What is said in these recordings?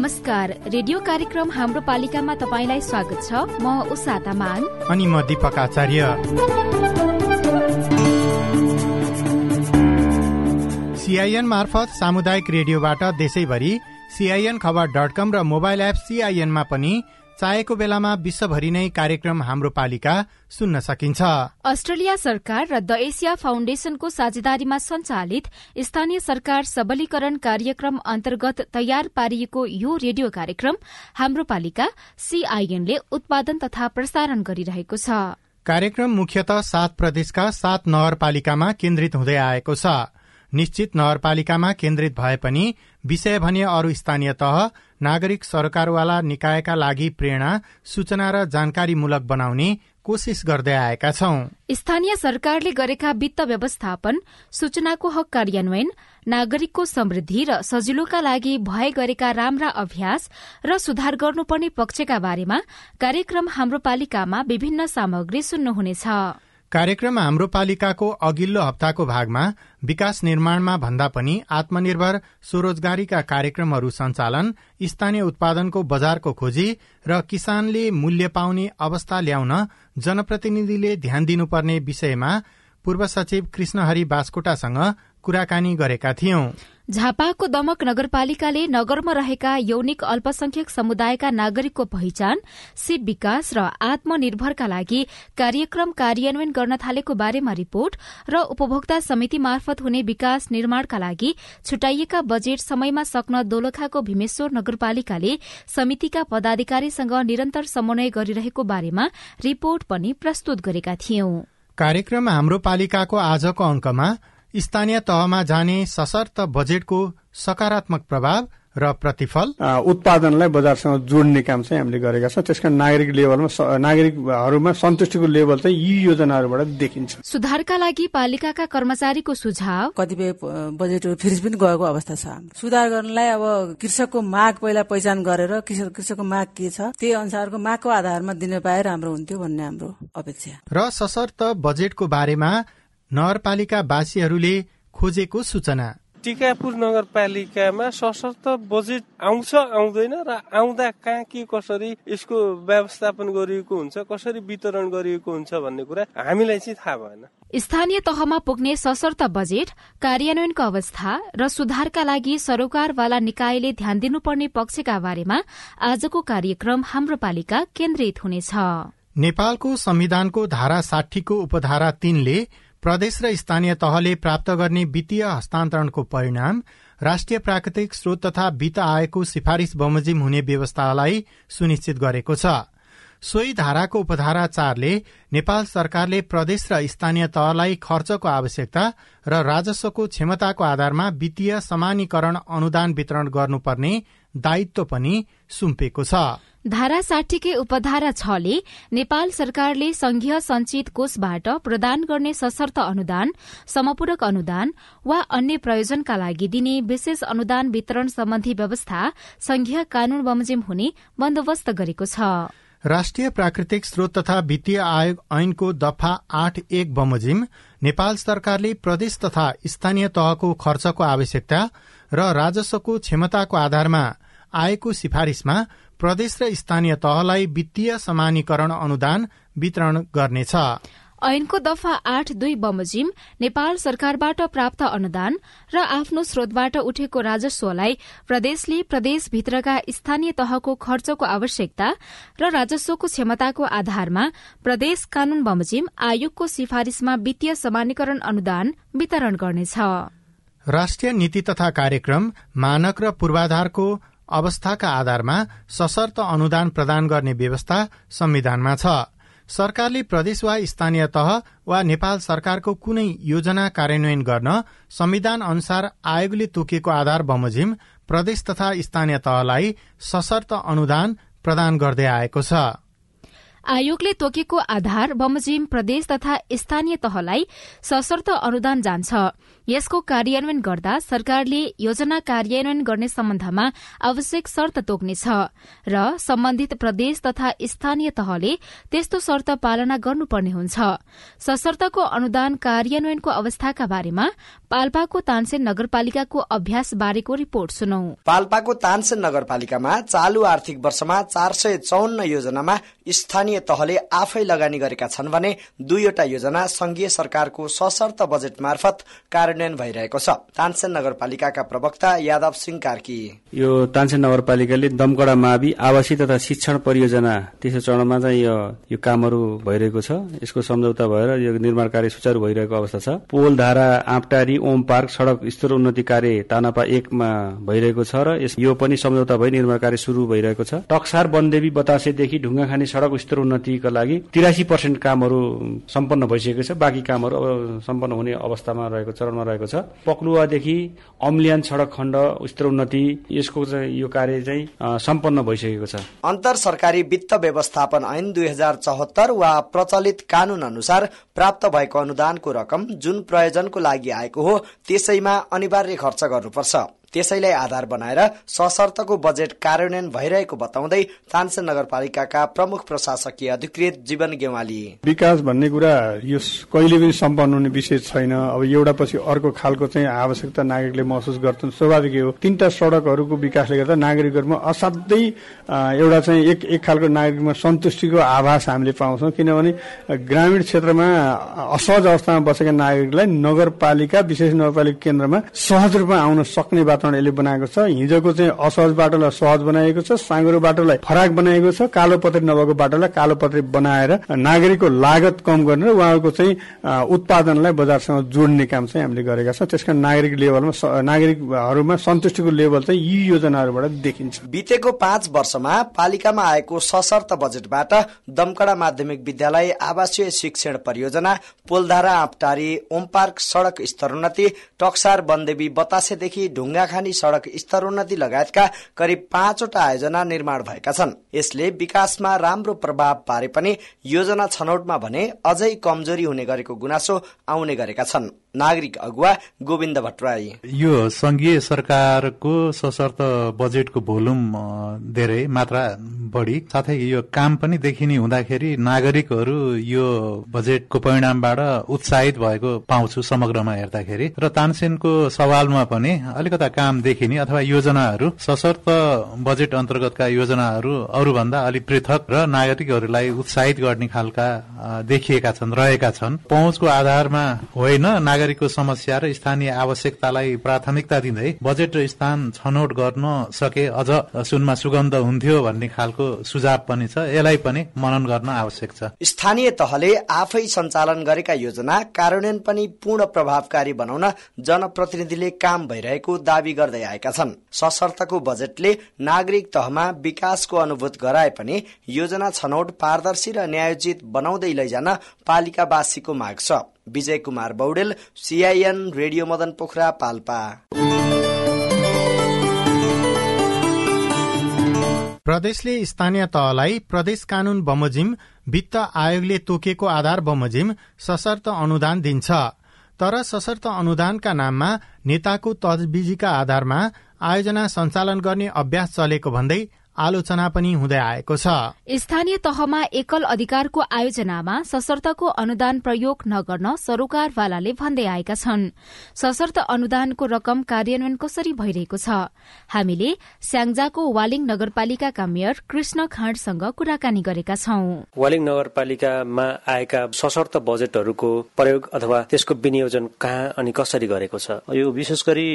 नमस्कार। रेडियो कार्यक्रम हाम्रो पालिकामा तपाईँलाई स्वागत छ। म उषा तामाङ। अनि म दीपक आचार्य। सिआइएन मार्फत सामुदायिक रेडियोबाट देशैभरि सिआइएन खबर डट कम र मोबाइल एप सिआइएनमा पनि चाहेको बेलामा विश्वभरि नै कार्यक्रम हाम्रो पालिका सुन्न सकिन्छ। अस्ट्रेलिया सरकार र द एसिया फाउन्डेशनको साझेदारीमा सञ्चालित स्थानीय सरकार सबलीकरण कार्यक्रम अन्तर्गत तयार पारिएको यो रेडियो कार्यक्रम हाम्रो पालिका सीआईएनले उत्पादन तथा प्रसारण गरिरहेको छ। कार्यक्रम मुख्यत सात प्रदेशका सात नगरपालिकामा केन्द्रित हुँदै आएको छ। निश्चित नगरपालिकामा केन्द्रित भए पनि विषय भने अरू स्थानीय तह नागरिक सरकारवाला निकायका लागि प्रेरणा सूचना र जानकारीमूलक बनाउने कोसिस गर्दै आएका छौं। स्थानीय सरकारले गरेका वित्त व्यवस्थापन सूचनाको हक कार्यान्वयन नागरिकको समृद्धि र सजिलोका लागि भए गरेका राम्रा अभ्यास र सुधार गर्नुपर्ने पक्षका बारेमा कार्यक्रम हाम्रो पालिकामा विभिन्न सामग्री सुन्नुहुनेछ। कार्यक्रम हाम्रो पालिकाको अघिल्लो हप्ताको भागमा विकास निर्माणमा भन्दा पनि आत्मनिर्भर स्वरोजगारीका कार्यक्रमहरू सञ्चालन स्थानीय उत्पादनको बजारको खोजी र किसानले मूल्य पाउने अवस्था ल्याउन जनप्रतिनिधिले ध्यान दिनुपर्ने विषयमा पूर्व सचिव कृष्णहरि बास्कोटासँग कुराकानी गरेका थियौं। झापाको दमक नगरपालिकाले नगरमा रहेका यौनिक अल्पसंख्यक समुदायका नागरिकको पहिचान सिप विकास र आत्मनिर्भरका लागि कार्यक्रम कार्यान्वयन गर्न थालेको बारेमा रिपोर्ट र उपभोक्ता समिति मार्फत हुने विकास निर्माणका लागि छुट्याइएका बजेट समयमा सक्न दोलखाको भीमेश्वर नगरपालिकाले समितिका पदाधिकारीसँग निरन्तर समन्वय गरिरहेको बारेमा रिपोर्ट पनि प्रस्तुत गरेका थियौं। कार्यक्रम हाम्रो पालिकाको आजको अंकमा स्थानीय तहमा जाने सशर्त बजेटको सकारात्मक प्रभाव र प्रतिफल? उत्पादनलाई बजारसँग जोड्ने काम चाहिँ हामीले गरेका छौँ। त्यसका नागरिक लेभलमा नागरिकहरूमा सन्तुष्टिको लेभल चाहिँ यी योजनाहरूबाट देखिन्छ। सुधारका लागि पालिकाका कर्मचारीको सुझाव? कतिपय बजेटहरू फेरि पनि गएको अवस्था छ। सुधार गर्नलाई अब कृषकको माग पहिला पहिचान गरेर कृषकको माग के छ त्यही अनुसारको मागको आधारमा दिन पाए राम्रो हुन्थ्यो भन्ने हाम्रो अपेक्षा। र सशर्त बजेटको बारेमा नगरपालिकावासीहरूले खोजेको सूचना। टिकापुर नगरपालिकामा सशक्त बजेट आउँछ आउँदैन र आउँदा कहाँ के कसरी यसको व्यवस्थापन गरिएको हुन्छ कसरी वितरण गरिएको हुन्छ भन्ने कुरा हामीलाई चाहिँ थाहा भएन। स्थानीय तहमा पुग्ने सशर्त बजेट कार्यान्वयनको अवस्था र सुधारका लागि सरोकारवाला निकायले ध्यान दिनुपर्ने पक्षका बारेमा आजको कार्यक्रम हाम्रो पालिका केन्द्रित हुनेछ। नेपालको संविधानको धारा साठीको उपधारा तीनले प्रदेश र स्थानीय तहले प्राप्त गर्ने वित्तीय हस्तान्तरणको परिणाम राष्ट्रिय प्राकृतिक स्रोत तथा वित्त आयोगको सिफारिश बमोजिम हुने व्यवस्थालाई सुनिश्चित गरेको छ। सोही धाराको उपधारा चारले नेपाल सरकारले प्रदेश र स्थानीय तहलाई खर्चको आवश्यकता र राजस्वको क्षमताको आधारमा वित्तीय समानीकरण अनुदान वितरण गर्नुपर्ने दायित्व पनि सुम्पेको छ। धारा साठीकै उपधारा छले नेपाल सरकारले संघीय संचित कोषबाट प्रदान गर्ने सशर्त अनुदान समपूरक अनुदान वा अन्य प्रयोजनका लागि दिने विशेष अनुदान वितरण सम्बन्धी व्यवस्था संघीय कानून बमोजिम हुने बन्दोबस्त गरेको छ। राष्ट्रिय प्राकृतिक स्रोत तथा वित्तीय आयोग ऐनको दफा आठ एक बमोजिम नेपाल सरकारले प्रदेश तथा स्थानीय तहको खर्चको आवश्यकता र राजस्वको क्षमताको आधारमा आएको सिफारिशमा प्रदेश र स्थानीय तहलाई वित्तीय समानीकरण अनुदान वितरण गर्नेछ। ऐनको दफा आठ दुई बमोजिम नेपाल सरकारबाट प्राप्त अनुदान र आफ्नो स्रोतबाट उठेको राजस्वलाई प्रदेशले प्रदेशभित्रका स्थानीय तहको खर्चको आवश्यकता र राजस्वको क्षमताको आधारमा प्रदेश कानून बमोजिम आयोगको सिफारिशमा वित्तीय समानीकरण अनुदान वितरण गर्नेछ। राष्ट्रिय नीति तथा कार्यक्रम मानक र पूर्वाधारको अवस्थाका आधारमा सशर्त अनुदान प्रदान गर्ने व्यवस्था संविधानमा छ। सरकारले प्रदेश वा स्थानीय तह वा नेपाल सरकारको कुनै योजना कार्यान्वयन गर्न संविधान अनुसार आयोगले तोकिएको आधार बमोजिम प्रदेश तथा स्थानीय तहलाई सशर्त अनुदान प्रदान गर्दै आएको छ। आयोगले तोकेको आधार बमोजिम प्रदेश तथा स्थानीय तहलाई सशर्त अनुदान जान्छ। यसको कार्यान्वयन गर्दा सरकारले योजना कार्यान्वयन गर्ने सम्बन्धमा आवश्यक शर्त तोक्नेछ र सम्बन्धित प्रदेश तथा स्थानीय तहले त्यस्तो शर्त पालना गर्नुपर्ने हुन्छ। सशर्तको अनुदान कार्यान्वयनको अवस्थाका बारेमा पाल्पाको तानसेन नगरपालिकाको अभ्यास बारेको रिपोर्ट सुनौ। पाल्पाको तानसेन नगरपालिकामा चालू आर्थिक वर्षमा चार सय चौन्न योजनामा स्थानीय तहले आफै लगानी गरेका छन् भने दुईवटा योजना संघीय सरकारको सशर्त बजेट मार्फत कार्यान्वयन भइरहेको छ। तानसेन नगरपालिकाका प्रवक्ता यादव सिंह कार्की। यो तानसेन नगरपालिकाले दमकडा मावि आवासीय तथा शिक्षण परियोजना तेस्रो चरणमा चाहिँ यो कामहरू भइरहेको छ। यसको सम्झौता भएर यो निर्माण कार्य सुचारू भइरहेको अवस्था छ। पोल धारा आँपटारी ओम पार्क सड़क स्तर उन्नति कार्य तानापा एकमा भइरहेको छ र यो पनि सम्झौता भई निर्माण कार्य शुरू भइरहेको छ। टक्सार वनदेवी बतासेदेखि ढुङ्गाखानी सड़क स्तर उन्नतिका लागि तिरासी पर्सेन्ट कामहरू सम्पन्न भइसकेको छ बाँकी कामहरू अब सम्पन्न हुने अवस्थामा रहेको चरणमा रहेको छ। पक्लुवादेखि अम्लियान सड़क खण्ड स्तर उन्नति यसको यो कार्य चाहिँ सम्पन्न भइसकेको छ। अन्तर सरकारी वित्त व्यवस्थापन ऐन दुई हजार चौहत्तर वा प्रचलित कानून अनुसार प्राप्त भएको अनुदानको रकम जुन प्रयोजनको लागि आएको हो त्यसैमा अनिवार्य खर्च गर्नुपर्छ। त्यसैलाई आधार बनाएर सशर्तको बजेट कार्यान्वयन भइरहेको बताउँदै तानसेन नगरपालिकाका प्रमुख प्रशासकीय अधिकृत जीवन गेवाली। विकास भन्ने कुरा यो कहिले पनि सम्पन्न हुने विषय छैन। अब एउटा पछि अर्को खालको चाहिँ आवश्यकता नागरिकले महसुस गर्छन्। स्वाभाविक हो। तीनटा सड़कहरूको विकासले गर्दा नागरिकहरूमा असाध्यै एउटा चाहिँ एक एक खालको नागरिकमा सन्तुष्टिको आभास हामीले पाउँछौँ। किनभने ग्रामीण क्षेत्रमा असहज अवस्थामा बसेका नागरिकलाई नगरपालिका विशेष नगरपालिका केन्द्रमा सहज रूपमा आउन सक्ने वातावरण यसले बनाएको छ। हिजोको चाहिँ असहज बाटोलाई सहज बनाएको छ। साँगुरो बाटोलाई फराक बनाएको छ। कालो पत्री नभएको बाटोलाई कालो पत्री बनाएर नागरिकको लागत कम गर्ने र उहाँको चाहिँ उत्पादनलाई बजारसँग जोड्ने काम चाहिँ हामीले गरेका छौँ। त्यसका नागरिक लेभलमा नागरिकहरूमा सन्तुष्टिको लेभल चाहिँ यी योजनाहरूबाट देखिन्छ। बितेको पाँच वर्षमा पालिकामा आएको सशर्त बजेटबाट दमकडा माध्यमिक विद्यालय आवासीय शिक्षण परियोजना पोलधारा आँपटारी ओम पार्क सड़क स्तरोन्नति टक्सार वनदेवी बतासेदेखि ढुङ्गा खानी सड़क स्तरोन्नति लगायतका करिब पाँचवटा आयोजना निर्माण भएका छन्। यसले विकासमा राम्रो प्रभाव पारे पनि योजना छनौटमा भने अझै कमजोरी हुने गरेको गुनासो आउने गरेका छन्। नागरिक अगुवा गोविन्द भट्टराई। यो संघीय सरकारको सशर्त बजेटको भोल्युम धेरै मात्रा बढी। साथै यो काम पनि देखिने हुँदाखेरि नागरिकहरू यो बजेटको परिणामबाट उत्साहित भएको पाउँछु समग्रमा हेर्दाखेरि। र तानसेनको सवालमा पनि अलिकता काम देखिने अथवा योजनाहरू सशर्त बजेट अन्तर्गतका योजनाहरू अरूभन्दा अलिक पृथक र नागरिकहरूलाई उत्साहित गर्ने खालका देखिएका छन् रहेका छन्। पहुँचको आधारमा होइन नागरिकको समस्या र स्थानीय आवश्यकतालाई प्राथमिकता दिँदै बजेट र स्थान छनौट गर्न सके अझ सुनमा सुगन्ध हुन्थ्यो भन्ने खालको सुझाव पनि छ। यसलाई पनि मनन गर्न आवश्यक छ। स्थानीय तहले आफै सञ्चालन गरेका योजना कार्यान्वयन पनि पूर्ण प्रभावकारी बनाउन जनप्रतिनिधिले काम भइरहेको दावी गर्दै आएका छन्। सशर्तको बजेटले नागरिक तहमा विकासको अनुभूत गराए पनि योजना छनौट पारदर्शी र न्यायोचित बनाउँदै लैजान पालिकावासीको माग छ। Vijay Kumar Baudel CIN radio Madan Pokhara Palpa. प्रदेशले स्थानीय तहलाई प्रदेश कानून बमोजिम वित्त आयोगले तोकेको आधार बमोजिम सशर्त अनुदान दिन्छ। तर सशर्त अनुदानका नाममा नेताको तजबिजीका आधारमा आयोजना सञ्चालन गर्ने अभ्यास चलेको भन्दै आलोचना पनि हुँदै आएको छ। स्थानीय तहमा एकल अधिकारको आयोजनामा सशर्तको अनुदान प्रयोग नगर्न सरोकारवालाले भन्दै आएका छन्। सशर्त अनुदानको रकम कार्यान्वयन कसरी भइरहेको छ? हामीले स्याङ्जाको वालिङ नगरपालिकाका मेयर कृष्ण खाँडसँग कुराकानी गरेका छौं। वालिङ नगरपालिकामा आएका सशर्त बजेटहरूको प्रयोग अथवा त्यसको विनियोजन कहाँ अनि कसरी गरेको छ? यो विशेष गरी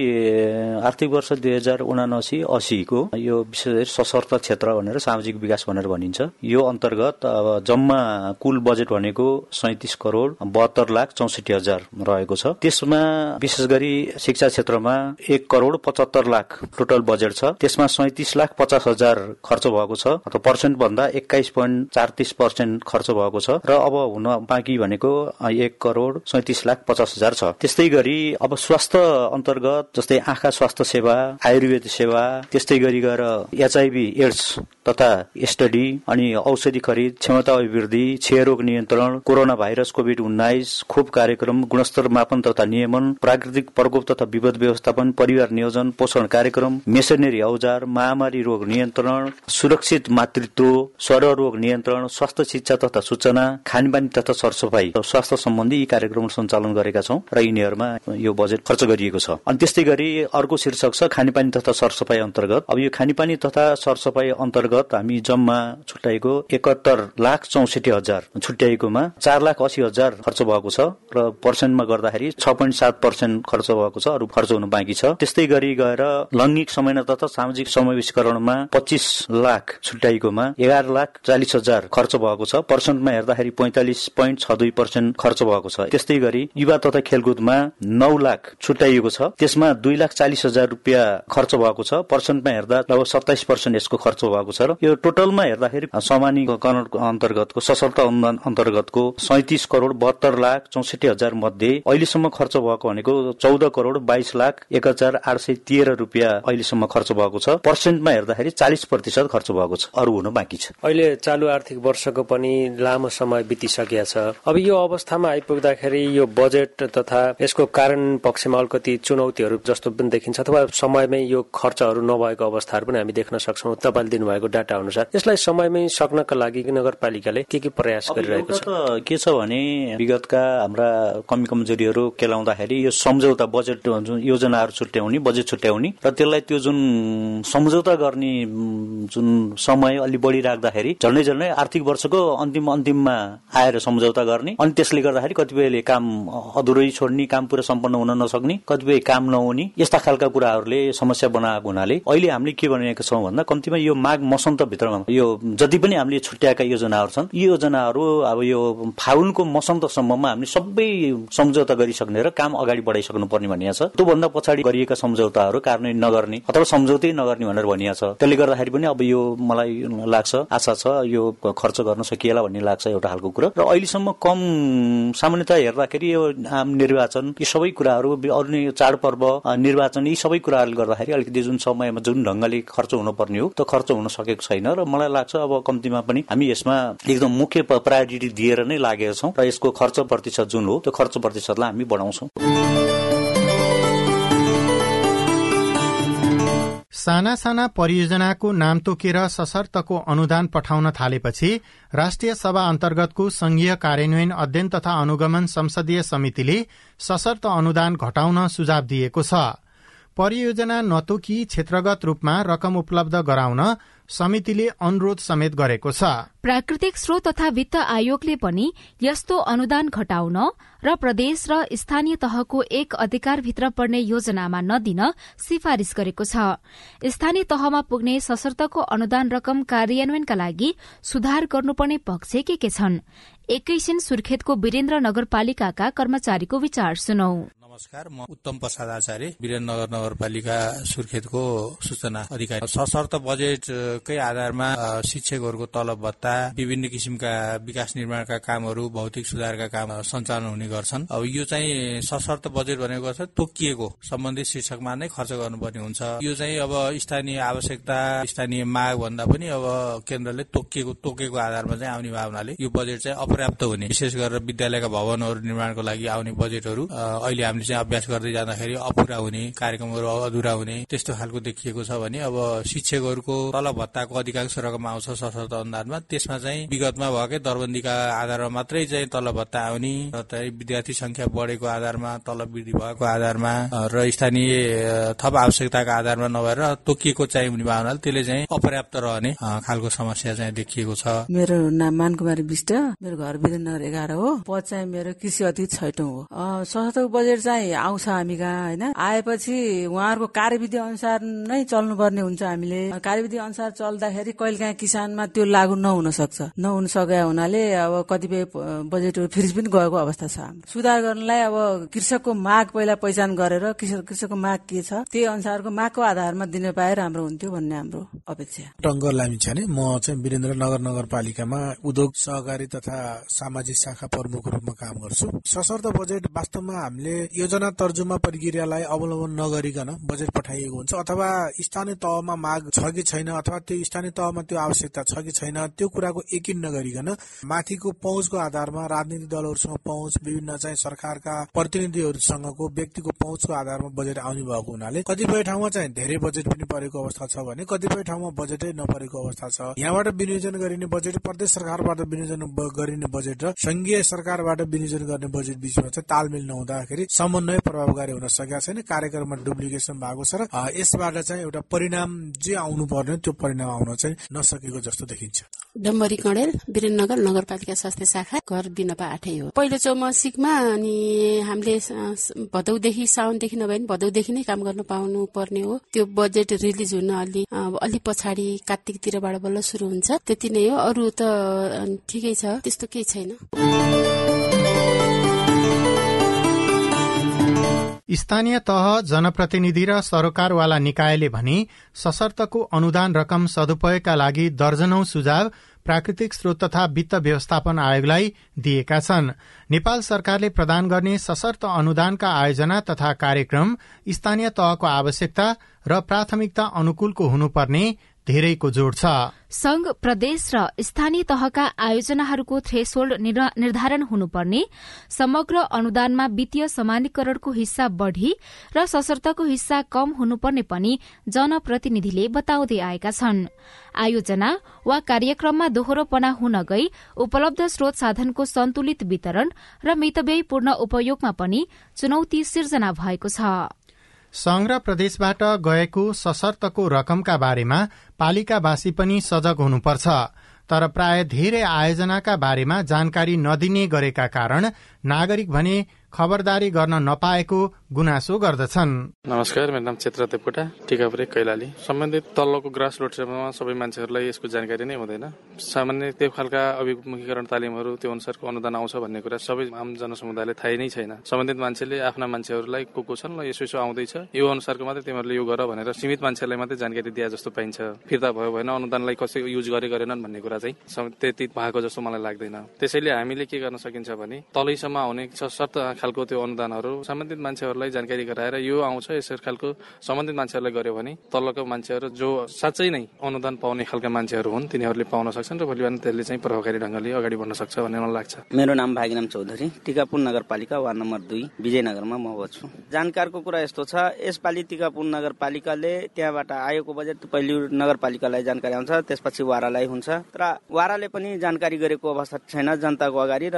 आर्थिक वर्ष दुई हजार उनासी असीको यो विशेष सशर्त क्षेत्र भनेर सामाजिक विकास भनेर भनिन्छ। यो अन्तर्गत अब जम्मा कुल बजेट भनेको सैतिस करोड बहत्तर लाख चौसठी हजार रहेको छ। त्यसमा विशेष गरी शिक्षा क्षेत्रमा एक करोड पचहत्तर लाख टोटल बजेट छ। त्यसमा सैतिस लाख पचास हजार खर्च भएको छ अथवा पर्सेन्ट भन्दा एक्काइस पोइन्ट चार पर्सेन्ट खर्च भएको छ। र अब हुन बाँकी भनेको एक करोड सैतिस लाख पचास हजार छ। त्यस्तै गरी अब स्वास्थ्य अन्तर्गत जस्तै आँखा स्वास्थ्य सेवा आयुर्वेद सेवा त्यस्तै गरी गएर एचआइभी एड्स तथा स्टडी अनि औषधि खरिद क्षमता अभिवृद्धि क्षयरोग नियन्त्रण कोरोना भाइरस कोभिड उन्नाइस खोप कार्यक्रम गुणस्तर मापन तथा नियमन प्राकृतिक प्रकोप तथा विपद व्यवस्थापन परिवार नियोजन पोषण कार्यक्रम मेसनरी औजार महामारी रोग नियन्त्रण सुरक्षित मातृत्व स्वर रोग नियन्त्रण स्वास्थ्य शिक्षा तथा सूचना खानपानी तथा सरसफाई स्वास्थ्य सम्बन्धी यी कार्यक्रम सञ्चालन गरेका छौँ र यिनीहरूमा यो बजेट खर्च गरिएको छ। अनि त्यस्तै गरी अर्को शीर्षक छ खानेपानी तथा सरसफाई अन्तर्गत। अब यो खानेपानी तथा सरसफाई अन्तर्गत हामी जम्मा छुट्याएको एकहत्तर लाख चौसठी हजार छुट्याएकोमा चार लाख अस्सी हजार खर्च भएको छ र पर्सेन्टमा गर्दाखेरि छ पोइन्ट सात पर्सेन्ट खर्च भएको छ अरू खर्च हुनु बाँकी छ। त्यस्तै गरी गएर लैङ्गिक समय तथा सामाजिक समावेशीकरणमा पच्चिस लाख छुट्याएकोमा एघार लाख चालिस हजार खर्च भएको छ। पर्सेन्टमा हेर्दाखेरि पैंतालिस पोइन्ट छ दुई पर्सेन्ट खर्च भएको छ। त्यस्तै गरी युवा तथा खेलकुदमा नौ लाख छुट्याइएको छ। त्यसमा दुई लाख चालिस हजार रुपियाँ खर्च भएको छ। पर्सेन्टमा हेर्दा लगभग सत्ताइस पर्सेन्ट यसको खर्च भएको छ र यो टोटलमा हेर्दाखेरि समानीकरण अन्तर्गतको सशक्त अनुदान अन्तर्गतको सैतिस करोड़ बहत्तर लाख चौसठी हजार मध्ये अहिलेसम्म खर्च भएको भनेको चौध करोड़ बाइस लाख एक हजार आठ सय तेह्र रुपियाँ अहिलेसम्म खर्च भएको छ। पर्सेन्टमा हेर्दाखेरि चालिस प्रतिशत खर्च भएको छ। अरू हुन बाँकी छ। अहिले चालु आर्थिक वर्षको पनि लामो समय बितिसकेका छ। अब यो अवस्थामा आइपुग्दाखेरि यो बजेट तथा यसको कारण पक्षमा अलिकति चुनौतीहरू जस्तो पनि देखिन्छ अथवा समयमै यो खर्चहरू नभएको अवस्थाहरू पनि हामी देख्न सक्छौँ। तपाईँले दिनुभएको डाटा अनुसार यसलाई समयमै सक्नका लागि नगरपालिकाले के के प्रयास गरिरहेको छ? के छ भने विगतका हाम्रा कमी कमजोरीहरू केलाउँदाखेरि यो सम्झौता बजेट योजनाहरू छुट्याउने बजेट छुट्याउने र त्यसलाई त्यो जुन सम्झौता गर्ने जुन समय अलि बढी राख्दाखेरि झन्डै झन्डै आर्थिक वर्षको अन्तिम अन्तिममा आएर सम्झौता गर्ने अनि त्यसले गर्दाखेरि कतिपयले काम अधुरै छोड्ने काम पुरा सम्पन्न हुन नसक्ने कतिपय काम नहुने यस्ता खालका कुराहरूले समस्या बनाएको हुनाले अहिले हामीले के भनेका छौँ भन्दा कम्तीमा यो माघ मसन्तभित्रमा यो जति पनि हामीले छुट्याएका योजनाहरू छन् यी योजनाहरू अब यो फागुनको मसन्तसम्ममा हामीले सबै सम्झौता गरिसक्ने र काम अगाडि बढाइसक्नु पर्ने भनिएको छ। त्योभन्दा पछाडि गरिएका सम्झौताहरू कार्यान्वयन नगर्ने अथवा सम्झौतै नगर्ने भनेर भनिएको छ। त्यसले गर्दाखेरि पनि अब यो मलाई लाग्छ आशा छ यो खर्च गर्न सकिएला भन्ने लाग्छ एउटा खालको कुरा। र अहिलेसम्म कम सामान्यतः हेर्दाखेरि यो आम निर्वाचन यी सबै कुराहरू अरू चाडपर्व निर्वाचन यी सबै कुराहरूले गर्दाखेरि अलिकति जुन समयमा जुन ढङ्गले खर्च हुनुपर्ने हो त्यो खर्च हुन सकेको छैन र मलाई लाग्छ अब कम्तीमा पनि हामी यसमा एकदम मुख्य प्रायोरिटी दिएर नै लागेका छौँ र यसको खर्च प्रतिशत जुन हो त्यो खर्च प्रतिशतलाई हामी बढाउँछौँ। साना साना परियोजनाको नाम तोकेर सशर्तको अनुदान पठाउन थालेपछि राष्ट्रिय सभा अन्तर्गतको संघीय कार्यान्वयन अध्ययन तथा अनुगमन संसदीय समितिले सशर्त अनुदान घटाउन सुझाव दिएको छ। परियोजना नतोकी क्षेत्रगत रूपमा रकम उपलब्ध गराउन समितिले अनुरोध समेत गरेको छ। प्राकृतिक स्रोत तथा वित्त आयोगले पनि यस्तो अनुदान घटाउन र प्रदेश र स्थानीय तहको एक अधिकारभित्र पर्ने योजनामा नदिन सिफारिश गरेको छ। स्थानीय तहमा पुग्ने सशर्तको अनुदान रकम कार्यान्वयनका लागि सुधार गर्नुपर्ने पक्ष के के छन्? एकैछिन सुर्खेतको वीरेन्द्र नगरपालिकाका कर्मचारीको विचार सुनौ। नमस्कार म उत्तम प्रसाद आचार्य वीरेन्द्रनगर नगरपालिका सुर्खेतको सूचना अधिकारी। सशर्त बजेटकै आधारमा शिक्षकहरूको तलब भत्ता विभिन्न किसिमका विकास निर्माणका कामहरू भौतिक सुधारका काम सञ्चालन हुने गर्छन्। अब यो चाहिँ सशर्त बजेट भनेको छ तोकिएको सम्बन्धित शीर्षकमा नै खर्च गर्नुपर्ने हुन्छ। यो चाहिँ अब स्थानीय आवश्यकता स्थानीय माग भन्दा पनि अब केन्द्रले तोकिएको तोकेको आधारमा चाहिँ आउने भावनाले यो बजेट चाहिँ अपर्याप्त हुने। विशेष गरेर विद्यालयका भवनहरू निर्माणको लागि आउने बजेटहरू अहिले हामीले चाहिँ अभ्यास गर्दै जाँदाखेरि अपुरा हुने कार्यक्रमहरू अधुरा हुने त्यस्तो खालको देखिएको छ भने अब शिक्षकहरूको तलब भत्ताको अधिकांश रकम आउँछ सशर्त अनुदानमा। त्यसमा चाहिँ विगतमा भएकै दरबन्दीका आधारमा मात्रै चाहिँ तलब भत्ता आउने विद्यार्थी संख्या बढेको आधारमा तलब वृद्धि भएको आधारमा र स्थानीय थप आवश्यकताका आधारमा नभएर तोकिएको चाहिँ हुने भावनाले त्यसले चाहिँ अपर्याप्त रहने खालको समस्या चाहिँ देखिएको छ। मेरो नाम मानकुमारी विष्ट मेरो घर वीरेन्द्र एघार हो। पद चाहिँ मेरो कृषि अति छैटौँ हो। सशक्त बजेट चाहिँ आउँछ हामी कहाँ होइन? आएपछि उहाँहरूको कार्यविधि अनुसार नै चल्नुपर्ने हुन्छ हामीले। कार्यविधि अनुसार चल्दाखेरि कहिले काहीँ किसानमा त्यो लागू नहुन सक्छ नहुन सके हुनाले अब कतिपय बजेटहरू फेरि पनि गएको अवस्था छ सुधार गर्नलाई अब कृषकको माग पहिला पहिचान गरेर कृषकको माग के छ त्यही अनुसारको मागको आधारमा दिन पाए राम्रो हुन्थ्यो भन्ने हाम्रो अपेक्षा। टङ्गर लामी छ म चाहिँ वीरेन्द्र नगर नगरपालिकामा उद्योग सहकारी तथा सामाजिक शाखा प्रमुख रूपमा काम गर्छु। सशर्त बजेट वास्तवमा हामीले योजना तर्जुमा प्रक्रियालाई अवलम्बन नगरिकन बजेट पठाइएको हुन्छ अथवा स्थानीय तहमा माग छ कि छैन अथवा त्यो स्थानीय तहमा त्यो आवश्यकता छ कि छैन त्यो कुराको यकिन नगरिकन माथिको पहुँचको आधारमा राजनीतिक दलहरूसँग पहुँच विभिन्न चाहिँ सरकारका प्रतिनिधिहरूसँगको व्यक्तिको पहुँचको आधारमा बजेट आउने भएको हुनाले कतिपय ठाउँमा चाहिँ धेरै बजेट पनि परेको अवस्था छ भने कतिपय ठाउँमा बजेटै नपरेको अवस्था छ। यहाँबाट विनियोजन गरिने बजेट प्रदेश सरकारबाट विनियोजन गरिने बजेट र संघीय सरकारबाट विनियोजन गर्ने बजेट बिचमा चाहिँ तालमेल नहुँदाखेरि समन्वय प्रभावकारी हुन सकेका छैन। कार्यक्रममा डुप्लिकेसन भएको छ र यसबाट चाहिँ एउटा परिणाम जे आउनु पर्ने त्यो परिणाम आउन चाहिँ नसकेको जस्तो देखिन्छ। डम्बरी कणेल वीरेन्द्रनगर नगरपालिका स्वास्थ्य शाखा घर बिनपा आठै हो। पहिलो चौमासिकमा अनि हामीले भदौदेखि साउनदेखि नभए पनि भदौदेखि नै काम गर्न पाउनु पर्ने हो। त्यो बजेट रिलिज हुन अलि अलि पछाडि कार्तिकतिरबाट बल्ल सुरु हुन्छ। त्यति नै हो। अरू त ठिकै छ। त्यस्तो केही छैन। स्थानीय तह जनप्रतिनिधि र सरोकारवाला निकायले भने सशर्तको अनुदान रकम सदुपयोगका लागि दर्जनौ सुझाव प्राकृतिक स्रोत तथा वित्त व्यवस्थापन आयोगलाई दिएका छन्। नेपाल सरकारले प्रदान गर्ने सशर्त अनुदानका आयोजना तथा कार्यक्रम स्थानीय तहको आवश्यकता र प्राथमिकता अनुकूलको हुनुपर्ने धेरैको जोड छ। संघ प्रदेश र स्थानीय तहका आयोजनाहरूको थ्रेसोल्ड निर्धारण हुनुपर्ने। समग्र अनुदानमा वित्तीय समानीकरणको हिस्सा बढ़ी र सशर्तको हिस्सा कम हुनुपर्ने पनि जनप्रतिनिधिले बताउँदै आएका छन्। आयोजना वा कार्यक्रममा दोहोरोपना हुन गई उपलब्ध स्रोत साधनको सन्तुलित वितरण र मितव्ययपूर्ण उपयोगमा पनि चुनौती सिर्जना भएको छ। संघ प्रदेशबाट गएको सशर्तको रकमका बारेमा पालिकावासी पनि सजग हुनुपर्छ। तर प्राय धेरै आयोजनाका बारेमा जानकारी नदिने गरेका कारण नागरिक भने खबरदारी गर्न नपाएको गुनासो गर्दछन्। नमस्कार मेरो नाम क्षेत्र देवकोटा टिकापुरे कैलाली। सम्बन्धित तल्लोको ग्रास रोड सेवामा सबै मान्छेहरूलाई यसको जानकारी नै हुँदैन। सामान्य त्यो खालका अभिमुखीकरण तालिमहरू त्यो अनुसारको अनुदान आउँछ भन्ने कुरा सबै आम जनसमुदायले थाहै नै छैन। सम्बन्धित मान्छेले आफ्ना मान्छेहरूलाई को को छन् ल यसो यसो आउँदैछ। यो अनुसारको मात्रै तिमीहरूले यो गर भनेर सीमित मान्छेलाई मात्रै जानकारी दिए जस्तो पाइन्छ। फिर्ता भयो भएन अनुदानलाई कसै युज गरे गरेनन् भन्ने कुरा चाहिँ त्यति भएको जस्तो मलाई लाग्दैन। त्यसैले हामीले के गर्न सकिन्छ भने तलैसम्म आउने सशर्त खालको त्यो अनुदानहरू सम्बन्धित मान्छेहरूलाई जानकारी गराएर यो आउँछ यसरी खालको सम्बन्धित मान्छेहरूलाई गर्यो भने तल्लोको मान्छेहरू जो साँच्चै नै अनुदान पाउने खालका मान्छेहरू हुन् तिनीहरूले पाउन सक्छन् र भोलि बिहान त्यसले चाहिँ प्रभावकारी ढङ्गले अगाडि बढ्न सक्छ भन्ने मलाई लाग्छ। मेरो नाम भागीनाम चौधरी टिकापुर नगरपालिका वार्ड नम्बर दुई विजयनगरमा म बस्छु। जानकारको कुरा यस्तो छ यसपालि टिकापुर नगरपालिकाले त्यहाँबाट आएको बजेट पहिले नगरपालिकालाई जानकारी आउँछ त्यसपछि वारालाई हुन्छ। र वाराले पनि जानकारी गरेको अवस्था छैन जनताको अगाडि र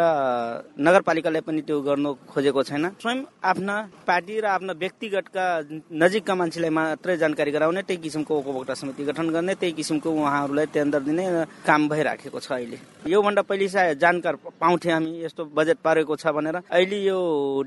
नगरपालिकाले पनि त्यो गर्नु खोजेको छैन। स्वयं आफ्ना पार्टी र आफ्ना व्यक्तिगतका नजिकका मान्छेलाई मात्रै जानकारी गराउने त्यही किसिमको उपभोक्ता समिति गठन गर्ने त्यही किसिमको उहाँहरूलाई टेन्डर दिने काम भइराखेको छ अहिले। योभन्दा पहिले सायद जानकार पाउँथे हामी यस्तो बजेट पारेको छ भनेर। अहिले यो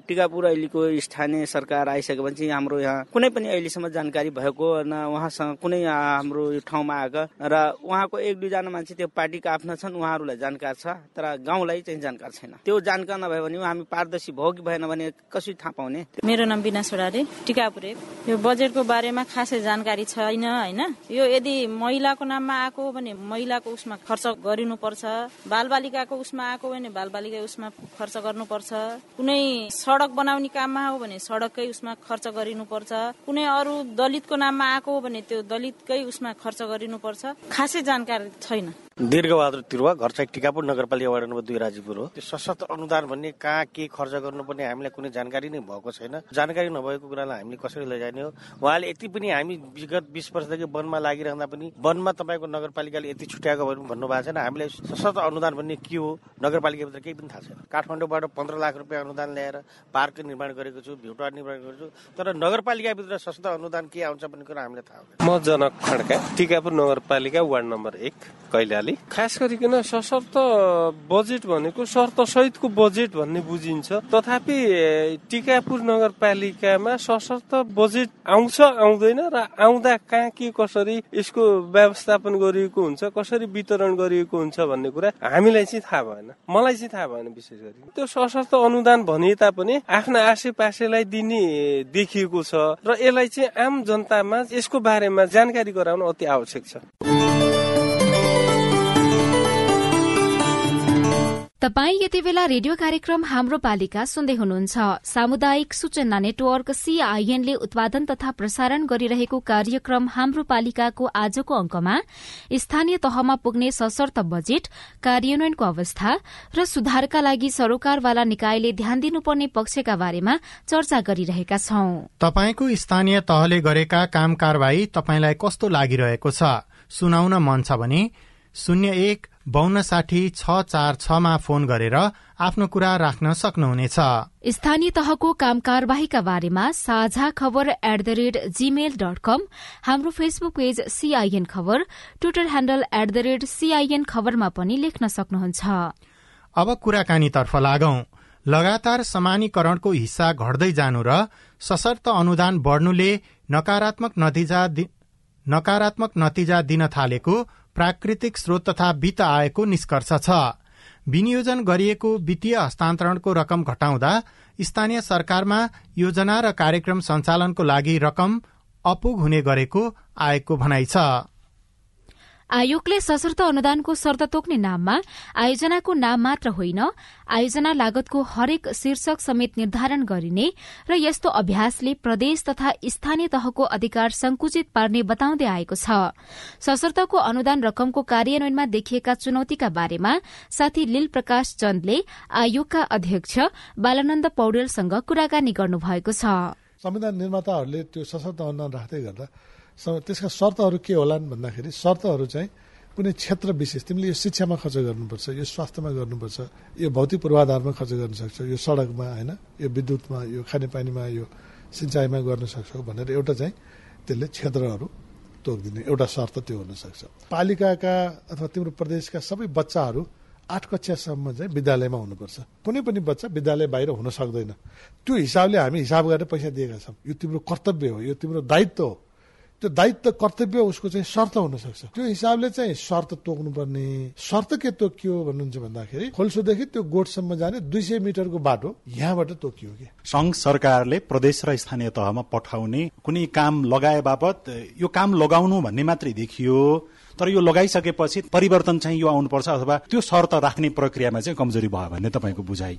टिकापुर अहिलेको स्थानीय सरकार आइसकेपछि हाम्रो यहाँ कुनै पनि अहिलेसम्म जानकारी भएको न उहाँसँग कुनै हाम्रो यो ठाउँमा आएको र उहाँको एक दुईजना मान्छे त्यो पार्टीका आफ्ना छन् उहाँहरूलाई जानकार छ तर गाउँलाई चाहिँ जानकार छैन। त्यो जानकार नभयो भने हामी पारदर्शी भयो कि भएन भने कसरी थाहा पाउने? मेरो नाम बिना सोडारे टिकापुरे यो बजेटको बारेमा खासै जानकारी छैन होइन? यो यदि महिलाको नाममा आएको भने महिलाको उसमा खर्च गरिनुपर्छ बालबालिकाको उसमा आएको भने बालबालिका उसमा खर्च गर्नुपर्छ कुनै सडक बनाउने काममा हो भने सडककै उसमा खर्च गरिनुपर्छ कुनै अरू दलितको नाममा आएको हो भने त्यो दलितकै उसमा खर्च गरिनुपर्छ खासै जानकारी छैन। दीर्घबहादुर तिरुवा घर चाहिँ टिकापुर नगरपालिका वार्ड नम्बर दुई राजीपुर हो। त्यो सशक्त अनुदान भन्ने कहाँ के खर्च गर्नुपर्ने हामीलाई कुनै जानकारी नै भएको छैन। जानकारी नभएको कुरालाई हामीले कसरी लैजाने हो? उहाँले यति पनि हामी विगत बिस वर्षदेखि वनमा लागिरहँदा पनि वनमा तपाईँको नगरपालिकाले यति छुट्याएको भन्नुभएको छैन। हामीलाई सशक्त अनुदान भन्ने के हो? नगरपालिकाभित्र केही पनि थाहा छैन। काठमाडौँबाट पन्ध्र लाख रुपियाँ अनुदान ल्याएर पार्क निर्माण गरेको छु भ्युटार निर्माण गरेको छु तर नगरपालिकाभित्र सशक्त अनुदान के आउँछ भन्ने कुरा हामीलाई थाहा हुँदैन। म जनक खड्का टिकापुर नगरपालिका वार्ड नम्बर एक कैलाली। खास गरिकन सशर्त बजेट भनेको शर्त सहितको बजेट भन्ने बुझिन्छ। तथापि टिकापुर नगरपालिकामा सशर्त बजेट आउँछ आउँदैन र आउँदा कहाँ के कसरी यसको व्यवस्थापन गरिएको हुन्छ कसरी वितरण गरिएको हुन्छ भन्ने कुरा हामीलाई चाहिँ थाहा भएन। मलाई चाहिँ थाहा भएन विशेष गरी। त्यो सशर्त अनुदान भने तापनि आफ्ना आसे पासेलाई दिने देखिएको छ र यसलाई चाहिँ आम जनतामा यसको बारेमा जानकारी गराउन अति आवश्यक छ। तपाई यति बेला रेडियो कार्यक्रम हाम्रो पालिका सुन्दै हुनुहुन्छ। सामुदायिक सूचना नेटवर्क सीआईएनले उत्पादन तथा प्रसारण गरिरहेको कार्यक्रम हाम्रो पालिकाको आजको अंकमा स्थानीय तहमा पुग्ने सशर्त बजेट कार्यान्वयनको अवस्था र सुधारका लागि सरोकारवाला निकायले ध्यान दिनुपर्ने पक्षका बारेमा चर्चा गरिरहेका छौं। तपाईँको स्थानीय तहले गरेका काम कारवाही तपाईँलाई कस्तो लागिरहेको छ? सुनाउन मन छ भने शून्य एक बान्न साठी छ चार छमा फोन गरेर आफ्नो कुरा राख्न सक्नुहुनेछ। स्थानीय तहको काम कारवाहीका बारेमा Sajha Khabar at the rate Gmail dot com हाम्रो Facebook page CIN Khabar Twitter handle at the rate CIN खबरमा पनि लेख्न सक्नुहुन्छ। अब कुराकानीतर्फ लागौं। लगातार समानीकरणको हिस्सा घट्दै जानु र सशर्त अनुदान बढ़नुले नकारात्मक नतिजा नकारात्मक नतिजा दिन थालेको प्राकृतिक स्रोत तथा वित्त आएको निष्कर्ष छ। विनियोजन गरिएको वित्तीय हस्तान्तरणको रकम घटाउँदा स्थानीय सरकारमा योजना र कार्यक्रम सञ्चालनको लागि रकम अपुग हुने गरेको आएको भनाइ छ। आयोगले सशर्त अनुदानको शर्त तोक्ने नाममा आयोजनाको नाम मात्र होइन आयोजना लागतको हरेक शीर्षक समेत निर्धारण गरिने र यस्तो अभ्यासले प्रदेश तथा स्थानीय तहको अधिकार संकुचित पार्ने बताउँदै आएको छ। सशर्तको अनुदान रकमको कार्यान्वयनमा देखिएका चुनौतीका बारेमा साथी लील प्रकाश चन्दले आयोगका अध्यक्ष बालानन्द पौडेलसँग कुराकानी गर्नुभएको छ। संविधान निर्माताहरूले त्यो सशर्त अनुदान राख्दै गर्दा त्यसका शर्तहरू के होलान् भन्दाखेरि शर्तहरू चाहिँ कुनै क्षेत्र विशेष तिमीले यो शिक्षामा खर्च गर्नुपर्छ यो स्वास्थ्यमा गर्नुपर्छ यो भौतिक पूर्वाधारमा खर्च गर्न सक्छ यो सडकमा होइन यो विद्युतमा यो खानेपानीमा यो सिँचाइमा गर्न सक्छौ भनेर एउटा चाहिँ त्यसले क्षेत्रहरू तोकिदिने एउटा शर्त त्यो हुनसक्छ पालिकाका अथवा तिम्रो प्रदेशका सबै बच्चाहरू आठ कक्षासम्म चाहिँ विद्यालयमा हुनुपर्छ। कुनै पनि बच्चा विद्यालय बाहिर हुन सक्दैन। त्यो हिसाबले हामी हिसाब गरेर पैसा दिएका छौँ। यो तिम्रो कर्तव्य हो यो तिम्रो दायित्व हो। त्यो दायित्व कर्तव्य उसको चाहिँ शर्त हुन सक्छ। त्यो हिसाबले चाहिँ शर्त तोक्नुपर्ने। शर्त के तोकियो भन्नुहुन्छ भन्दाखेरि खोल्सोदेखि त्यो गोठसम्म जाने दुई सय मिटरको बाटो यहाँबाट तोकियो कि। संघ सरकारले प्रदेश र स्थानीय तहमा पठाउने कुनै काम लगाए बापत यो काम लगाउनु भन्ने मात्रै देखियो। तर यो लगाइसकेपछि परिवर्तन चाहिँ यो आउनुपर्छ अथवा त्यो शर्त राख्ने प्रक्रियामा चाहिँ कमजोरी भयो भन्ने तपाईँको बुझाइ।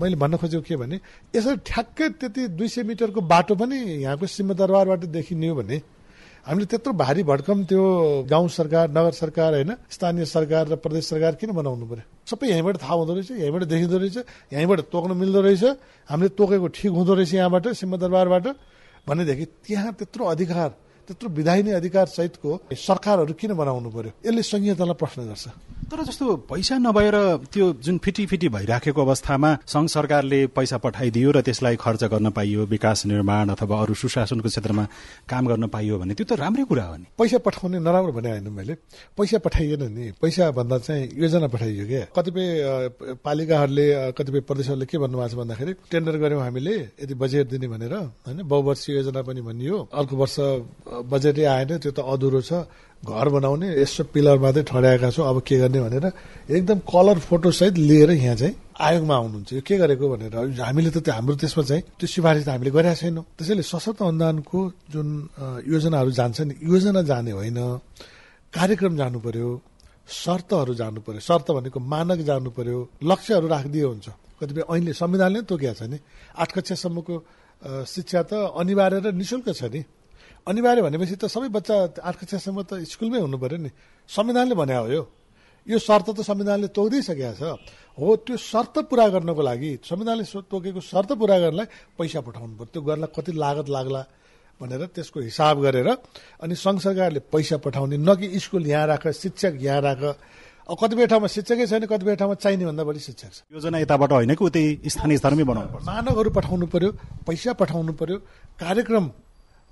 मैले भन्न खोजेको के भने यसरी ठ्याक्कै त्यति दुई सय मिटरको बाटो पनि यहाँको सिंहदरबारबाट देखिने हो भने हामीले त्यत्रो भारी भड्कम त्यो गाउँ सरकार नगर सरकार होइन स्थानीय सरकार र प्रदेश सरकार किन बनाउनु पर्यो? सबै यहीँबाट थाहा हुँदो रहेछ यहीँबाट देखिँदो रहेछ यहीँबाट तोक्न मिल्दो रहेछ। हामीले तोकेको ठिक हुँदो रहेछ यहाँबाट सिंहदरबारबाट। भनेदेखि त्यहाँ त्यत्रो अधिकार त्यत्रो विधायिनी अधिकार सहितको सरकारहरू किन बनाउनु पर्यो? यसले संहितालाई प्रश्न गर्छ। तर जस्तो पैसा नभएर त्यो जुन फिटी फिटी भइराखेको अवस्थामा संघ सरकारले पैसा पठाइदियो र त्यसलाई खर्च गर्न पाइयो विकास निर्माण अथवा अरू सुशासनको क्षेत्रमा काम गर्न पाइयो भने त्यो त राम्रै कुरा हो नि। पैसा पठाउने नराम्रो भने होइन मैले। पैसा पठाइएन नि। पैसा भन्दा चाहिँ योजना पठाइयो क्या। कतिपय पालिकाहरूले कतिपय प्रदेशहरूले के भन्नुभएको छ भन्दाखेरि टेन्डर गर्यौँ हामीले यदि बजेट दिने भनेर होइन। बहुवर्षीय योजना पनि भनियो। अर्को वर्ष बजेटै आएन। त्यो त अधुरो छ। घर बनाउने यसो पिलर मात्रै ठड्याएका छौँ अब के गर्ने भनेर एकदम कलर फोटो सहित लिएर यहाँ चाहिँ आयोगमा आउनुहुन्छ। यो के गरेको भनेर हामीले त हाम्रो त्यसमा चाहिँ त्यो सिफारिस त हामीले गरेका छैनौँ। त्यसैले सशक्त अनुदानको जुन योजनाहरू जान्छ नि योजना जाने होइन कार्यक्रम जानु पर्यो शर्तहरू जानु पर्यो। शर्त भनेको मानक जानु पर्यो लक्ष्यहरू राखिदियो हुन्छ। कतिपय ऐनले संविधानले तोकिया छ नि आठ कक्षासम्मको शिक्षा त अनिवार्य र निशुल्क छ नि। अनिवार्य भनेपछि त सबै बच्चा आठ कक्षासम्म त स्कुलमै हुनु पर्यो नि। संविधानले भने हो यो। यो शर्त त संविधानले तोकिदिइसकेको छ। हो त्यो शर्त पुरा गर्नको लागि संविधानले तोकेको शर्त पुरा गर्नलाई पैसा पठाउनु पर्यो। त्यो गर्नलाई कति लागत लाग्ला भनेर त्यसको हिसाब गरेर अनि सङ्घ सरकारले पैसा पठाउने न कि स्कुल यहाँ राख शिक्षक यहाँ राख। कतिपय ठाउँमा शिक्षकै छैन कतिपय ठाउँमा चाहिने भन्दा बढी शिक्षक छ। योजना यताबाट होइन कि उतै स्थानीय स्तरमै बनाउनु पर्छ? मानवहरू पठाउनु पर्यो पैसा पठाउनु पर्यो कार्यक्रम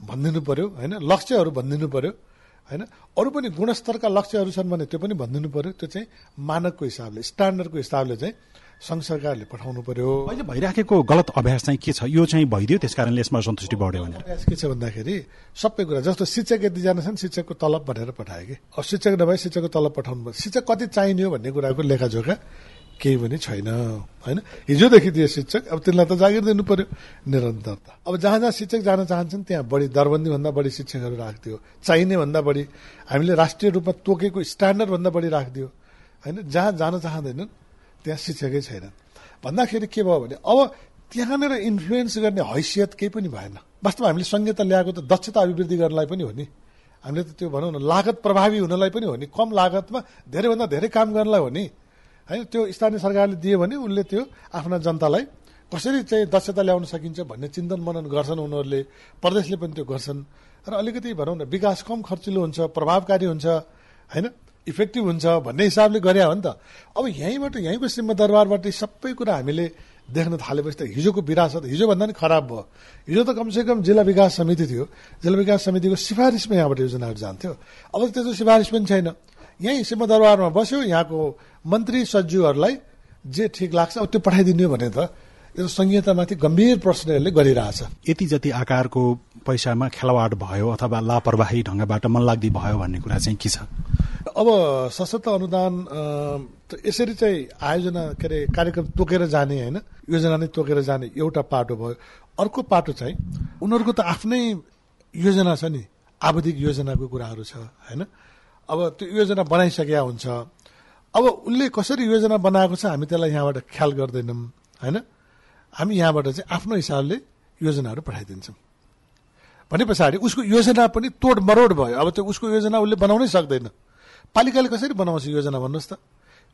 भनिदिनु पर्यो होइन? लक्ष्यहरू भनिदिनु पर्यो होइन? अरू पनि गुणस्तरका लक्ष्यहरू छन् भने त्यो पनि भनिदिनु पर्यो। त्यो चाहिँ मानकको हिसाबले स्ट्यान्डर्डको हिसाबले चाहिँ सङ्घ सरकारले पठाउनु पर्यो। अहिले भइराखेको गलत अभ्यास चाहिँ के छ? यो चाहिँ भइदियो त्यस कारणले यसमा सन्तुष्टि बढ्यो भने अभ्यास के छ भन्दाखेरि सबै कुरा जस्तो शिक्षक यतिजना छन् शिक्षकको तलब भनेर पठायो कि? अब शिक्षक नभए शिक्षकको तलब पठाउनु पर्छ। शिक्षक कति चाहिने हो भन्ने कुराको लेखाजोखा केही पनि छैन। होइन? हिजोदेखि दिए शिक्षक अब तिनीलाई त जागिर दिनु पर्यो निरन्तरता। अब जहाँ जहाँ शिक्षक जान चाहन्छन् त्यहाँ बढी दरबन्दी भन्दा बढी शिक्षकहरू राखिदियो। चाहिने भन्दा बढी। हामीले राष्ट्रिय रूपमा तोकेको स्ट्यान्डर्ड भन्दा बढी राखिदियो। होइन? जहाँ जान चाहँदैनन् त्यहाँ शिक्षकै छैनन्। भन्दाखेरि के भयो भने अब त्यहाँनिर इन्फ्लुएन्स गर्ने हैसियत केही पनि भएन। वास्तवमा हामीले संहिता ल्याएको त दक्षता अभिवृद्धि गर्नलाई पनि हो नि। हामीले त त्यो भनौँ न लागत प्रभावी हुनलाई पनि हो नि। कम लागतमा धेरैभन्दा धेरै काम गर्नलाई हो नि। होइन त्यो स्थानीय सरकारले दियो भने उनले त्यो आफ्ना जनतालाई कसरी चाहिँ दक्षता ल्याउन सकिन्छ भन्ने चिन्तन मनन गर्छन् उनीहरूले प्रदेशले पनि त्यो गर्छन्। र अलिकति भनौँ न विकास कम खर्चिलो हुन्छ प्रभावकारी हुन्छ होइन इफेक्टिभ हुन्छ भन्ने हिसाबले गरे हो नि त। अब यहीँबाट यहीँको सिंहदरबारबाट सबै कुरा हामीले देख्न थालेपछि त हिजोको विरासत हिजोभन्दा नि खराब भयो। हिजो त कमसेकम जिल्ला विकास समिति थियो। जिल्ला विकास समितिको सिफारिसमा यहाँबाट योजनाहरू जान्थ्यो। अब त्यस्तो सिफारिस पनि छैन। यहीँ सिंहदरबारमा बस्यो यहाँको मन्त्री सचिवहरूलाई जे ठिक लाग्छ अब त्यो पठाइदिने भने त यो संहितामाथि गम्भीर प्रश्नहरूले गरिरहेछ। यति जति आकारको पैसामा खेलवाड भयो अथवा लापरवाही ढङ्गबाट मनलाग्दी भयो भन्ने कुरा चाहिँ के छ? अब सशक्त अनुदान यसरी चाहिँ आयोजना के अरे कार्यक्रम तोकेर जाने होइन योजना नै तोकेर जाने एउटा पाटो भयो। अर्को पाटो चाहिँ उनीहरूको त आफ्नै योजना छ नि आवधिक योजनाको कुराहरू छ होइन? अब त्यो योजना बनाइसकेका हुन्छ अब उसले कसरी योजना बनाएको छ हामी त्यसलाई यहाँबाट ख्याल गर्दैनौँ होइन? हामी यहाँबाट चाहिँ आफ्नो हिसाबले योजनाहरू पठाइदिन्छौँ। भने पछाडि उसको योजना पनि तोड मरोड भयो। अब त्यो उसको योजना उसले बनाउनै सक्दैन। पालिकाले कसरी बनाउँछ योजना भन्नुहोस् त।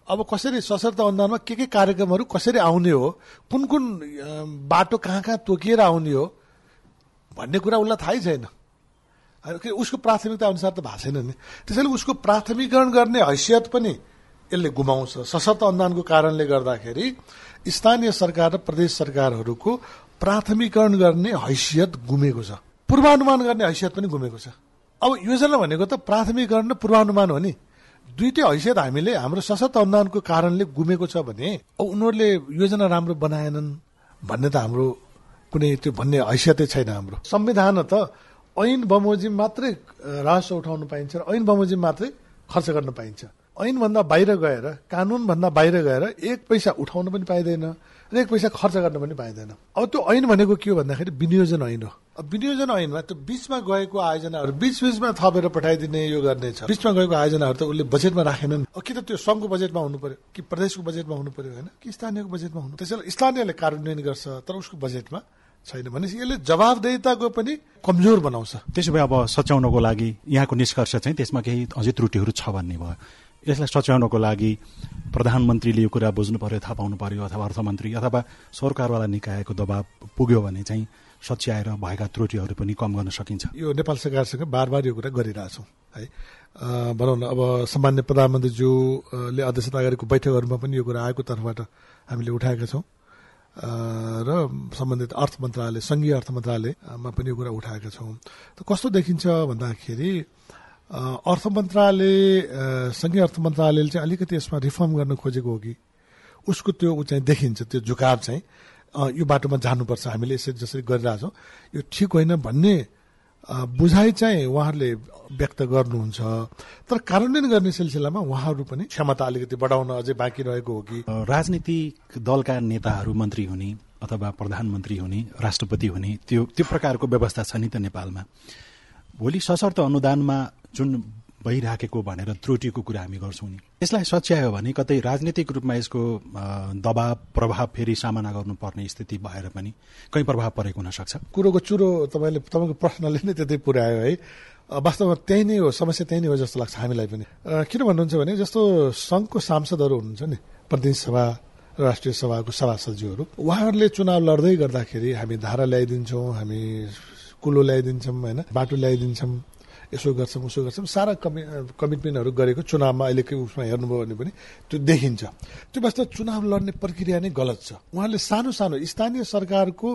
अब कसरी सशक्त अनुदानमा के के कार्यक्रमहरू कसरी आउने हो कुन कुन बाटो कहाँ कहाँ तोकिएर आउने हो भन्ने कुरा उसलाई थाहै छैन। उसको प्राथमिकता अनुसार त भएको छैन नि। त्यसैले उसको प्राथमिकरण गर्ने हैसियत पनि यसले गुमाउँछ। सशक्त अनुदानको कारणले गर्दाखेरि स्थानीय सरकार र प्रदेश सरकारहरूको प्राथमिकरण गर्ने हैसियत गुमेको छ। पूर्वानुमान गर्ने हैसियत पनि गुमेको छ। अब योजना भनेको त प्राथमिकरण र पूर्वानुमान हो नि। दुइटै हैसियत हामीले हाम्रो सशक्त अनुदानको कारणले गुमेको छ भने अब उनीहरूले योजना राम्रो बनाएनन् भन्ने त हाम्रो कुनै त्यो भन्ने हैसियतै छैन हाम्रो। संविधान त ऐन बमोजिम मात्रै राजस्व उठाउन पाइन्छ र ऐन बमोजिम मात्रै खर्च गर्न पाइन्छ। ऐनभन्दा बाहिर गएर कानुनभन्दा बाहिर गएर एक पैसा उठाउन पनि पाइँदैन र एक पैसा खर्च गर्न पनि पाइँदैन। अब त्यो ऐन भनेको के हो भन्दाखेरि विनियोजन ऐन हो। अब विनियोजन ऐनमा त्यो बिचमा गएको आयोजनाहरू बिच बिचमा थपेर पठाइदिने यो गर्ने छ। बिचमा गएको आयोजनाहरू त उसले बजेटमा राखेनन्। कि त त्यो सङ्घको बजेटमा हुनु पर्यो कि प्रदेशको बजेटमा हुनु पर्यो होइन कि स्थानीयको बजेटमा हुनु त्यसैले स्थानीयले कार्यान्वयन गर्छ तर उसको बजेटमा छैन भनेपछि यसले जवाबदेताको पनि कमजोर बनाउँछ। त्यसो भए अब सच्याउनको लागि यहाँको निष्कर्ष चाहिँ त्यसमा केही अझै त्रुटिहरू छ भन्ने भयो। यसलाई सच्याउनको लागि प्रधानमन्त्रीले यो कुरा बुझ्नु पर्यो थाहा पाउनु पर्यो अथवा अर्थमन्त्री अथवा सरकारवाला निकायको दबाव पुग्यो भने चाहिँ सच्याएर भएका त्रुटिहरू पनि कम गर्न सकिन्छ। यो नेपाल सरकारसँग बार बार यो कुरा गरिरहेछौँ है। भनौँ न अब सामान्य प्रधानमन्त्रीज्यूले अध्यक्षता गरेको बैठकहरूमा पनि यो कुरा आएको तर्फबाट हामीले उठाएका छौँ। र सम्बन्धित अर्थ मन्त्रालय सङ्घीय अर्थ मन्त्रालयमा पनि यो कुरा उठाएका छौँ। त कस्तो देखिन्छ भन्दाखेरि अर्थ मन्त्रालय सङ्घीय अर्थ मन्त्रालयले चाहिँ अलिकति यसमा रिफर्म गर्न खोजेको हो कि उसको त्यो ऊ चाहिँ देखिन्छ त्यो झुकाव चाहिँ। यो बाटोमा जानुपर्छ हामीले यसरी जसरी गरिरहेछौँ यो ठिक होइन भन्ने बुझाइ चाहिँ उहाँहरूले व्यक्त गर्नुहुन्छ। तर कार्यान्वयन गर्ने सिलसिलामा उहाँहरू पनि क्षमता अलिकति बढाउन अझै बाँकी रहेको हो कि? राजनीतिक दलका नेताहरू मन्त्री हुने अथवा प्रधानमन्त्री हुने राष्ट्रपति हुने त्यो त्यो प्रकारको व्यवस्था छ नि त नेपालमा? भोलि सशर्त अनुदानमा जुन भइराखेको भनेर त्रुटिको कुरा हामी गर्छौँ नि यसलाई सच्यायो भने कतै राजनीतिक रूपमा यसको दबाव प्रभाव फेरि सामना गर्नुपर्ने स्थिति भएर पनि कहीँ प्रभाव परेको हुन सक्छ। कुरोको चुरो तपाईँले तपाईँको प्रश्नले नै त्यतै पुर्यायो है। वास्तवमा त्यही नै हो समस्या त्यही नै हो जस्तो लाग्छ हामीलाई पनि। किन भन्नुहुन्छ भने जस्तो सङ्घको सांसदहरू हुनुहुन्छ नि प्रतिनिधि सभा राष्ट्रिय सभाको सभासदज्यूहरू उहाँहरूले चुनाव लड्दै गर्दाखेरि हामी धारा ल्याइदिन्छौँ हामी कुलो ल्याइदिन्छौँ होइन? बाटो ल्याइदिन्छौँ यसो गर्छौँ उसो गर्छौँ। सारा कमि कमिटमेन्टहरू गरेको चुनावमा अहिलेको उसमा हेर्नुभयो भने पनि त्यो देखिन्छ। त्यो वास्तव चुनाव लड्ने प्रक्रिया नै गलत छ। उहाँले सानो सानो स्थानीय सरकारको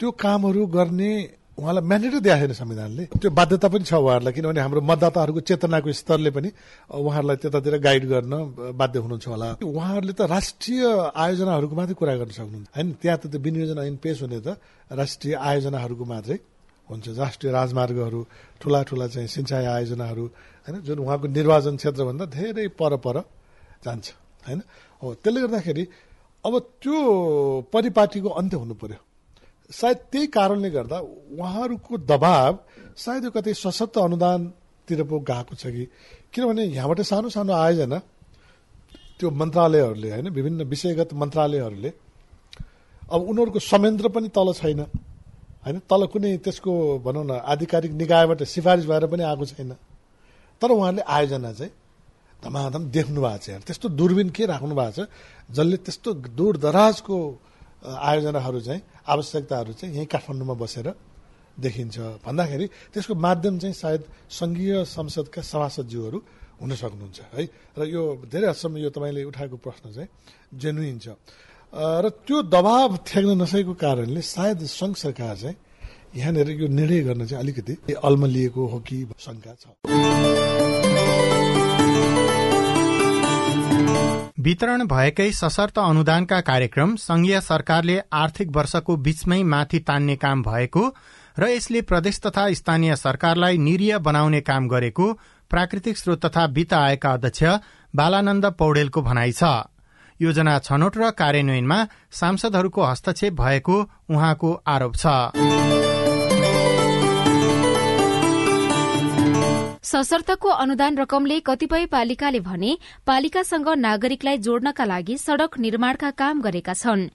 त्यो कामहरू गर्ने उहाँलाई म्यान्डेटै दिएको छैन संविधानले। त्यो बाध्यता पनि छ उहाँहरूलाई किनभने हाम्रो मतदाताहरूको चेतनाको स्तरले पनि उहाँहरूलाई त्यतातिर गाइड गर्न बाध्य हुनुहुन्छ होला। उहाँहरूले त राष्ट्रिय आयोजनाहरूको मात्रै कुरा गर्न सक्नुहुन्छ। होइन त्यहाँ त त्यो विनियोजन ऐन पेश हुने त राष्ट्रिय आयोजनाहरूको मात्रै। हुन्छ राष्ट्रिय राजमार्गहरू ठुला ठुला चाहिँ सिँचाइ आयोजनाहरू होइन जुन उहाँको निर्वाचन क्षेत्रभन्दा धेरै पर पर जान्छ होइन। हो त्यसले गर्दाखेरि अब त्यो परिपाटीको अन्त्य हुनु पर्यो। सायद त्यही कारणले गर्दा उहाँहरूको दबाव सायद कतै सशक्त अनुदानतिर पो गएको छ कि किनभने यहाँबाट सानो सानो आयोजना त्यो मन्त्रालयहरूले होइन विभिन्न विषयगत मन्त्रालयहरूले अब उनीहरूको संयन्त्र पनि तल छैन। होइन? तल कुनै त्यसको भनौँ न आधिकारिक निकायबाट सिफारिस भएर पनि आएको छैन। तर उहाँले आयोजना चाहिँ धमाधम देख्नु भएको छ। त्यस्तो दूरबिन के राख्नु भएको छ? जसले त्यस्तो दूर दराजको आयोजनाहरू चाहिँ आवश्यकताहरू चाहिँ यहीँ काठमाडौँमा बसेर देखिन्छ। भन्दाखेरि त्यसको माध्यम चाहिँ सायद सङ्घीय संसदका सभासदज्यूहरू हुन सक्नुहुन्छ है? र यो धेरै हदसम्म यो तपाईँले उठाएको प्रश्न चाहिँ जेन्युन छ। र त्यो दबाव थ्याक्न नसकेको कारणले सायद सङ्घ सरकार चाहिँ यहाँनिर यो निर्णय गर्न चाहिँ अलिकति अल्मलिएको हो कि शङ्का छ। वितरण भएकै सशर्त अनुदानका कार्यक्रम संघीय सरकारले आर्थिक वर्षको बीचमै माथि तान्ने काम भएको र यसले प्रदेश तथा स्थानीय सरकारलाई निरीय बनाउने काम गरेको प्राकृतिक स्रोत तथा वित्त आयोगका अध्यक्ष बालानन्द पौडेलको भनाइ छ। योजना छनौट र कार्यान्वयनमा सांसदहरूको हस्तक्षेप भएको उहाँको आरोप छ। सशर्तको अनुदान रकमले कतिपय पालिकाले भने पालिकासँग नागरिकलाई जोड्नका लागि सड़क निर्माणका काम गरेका छन्।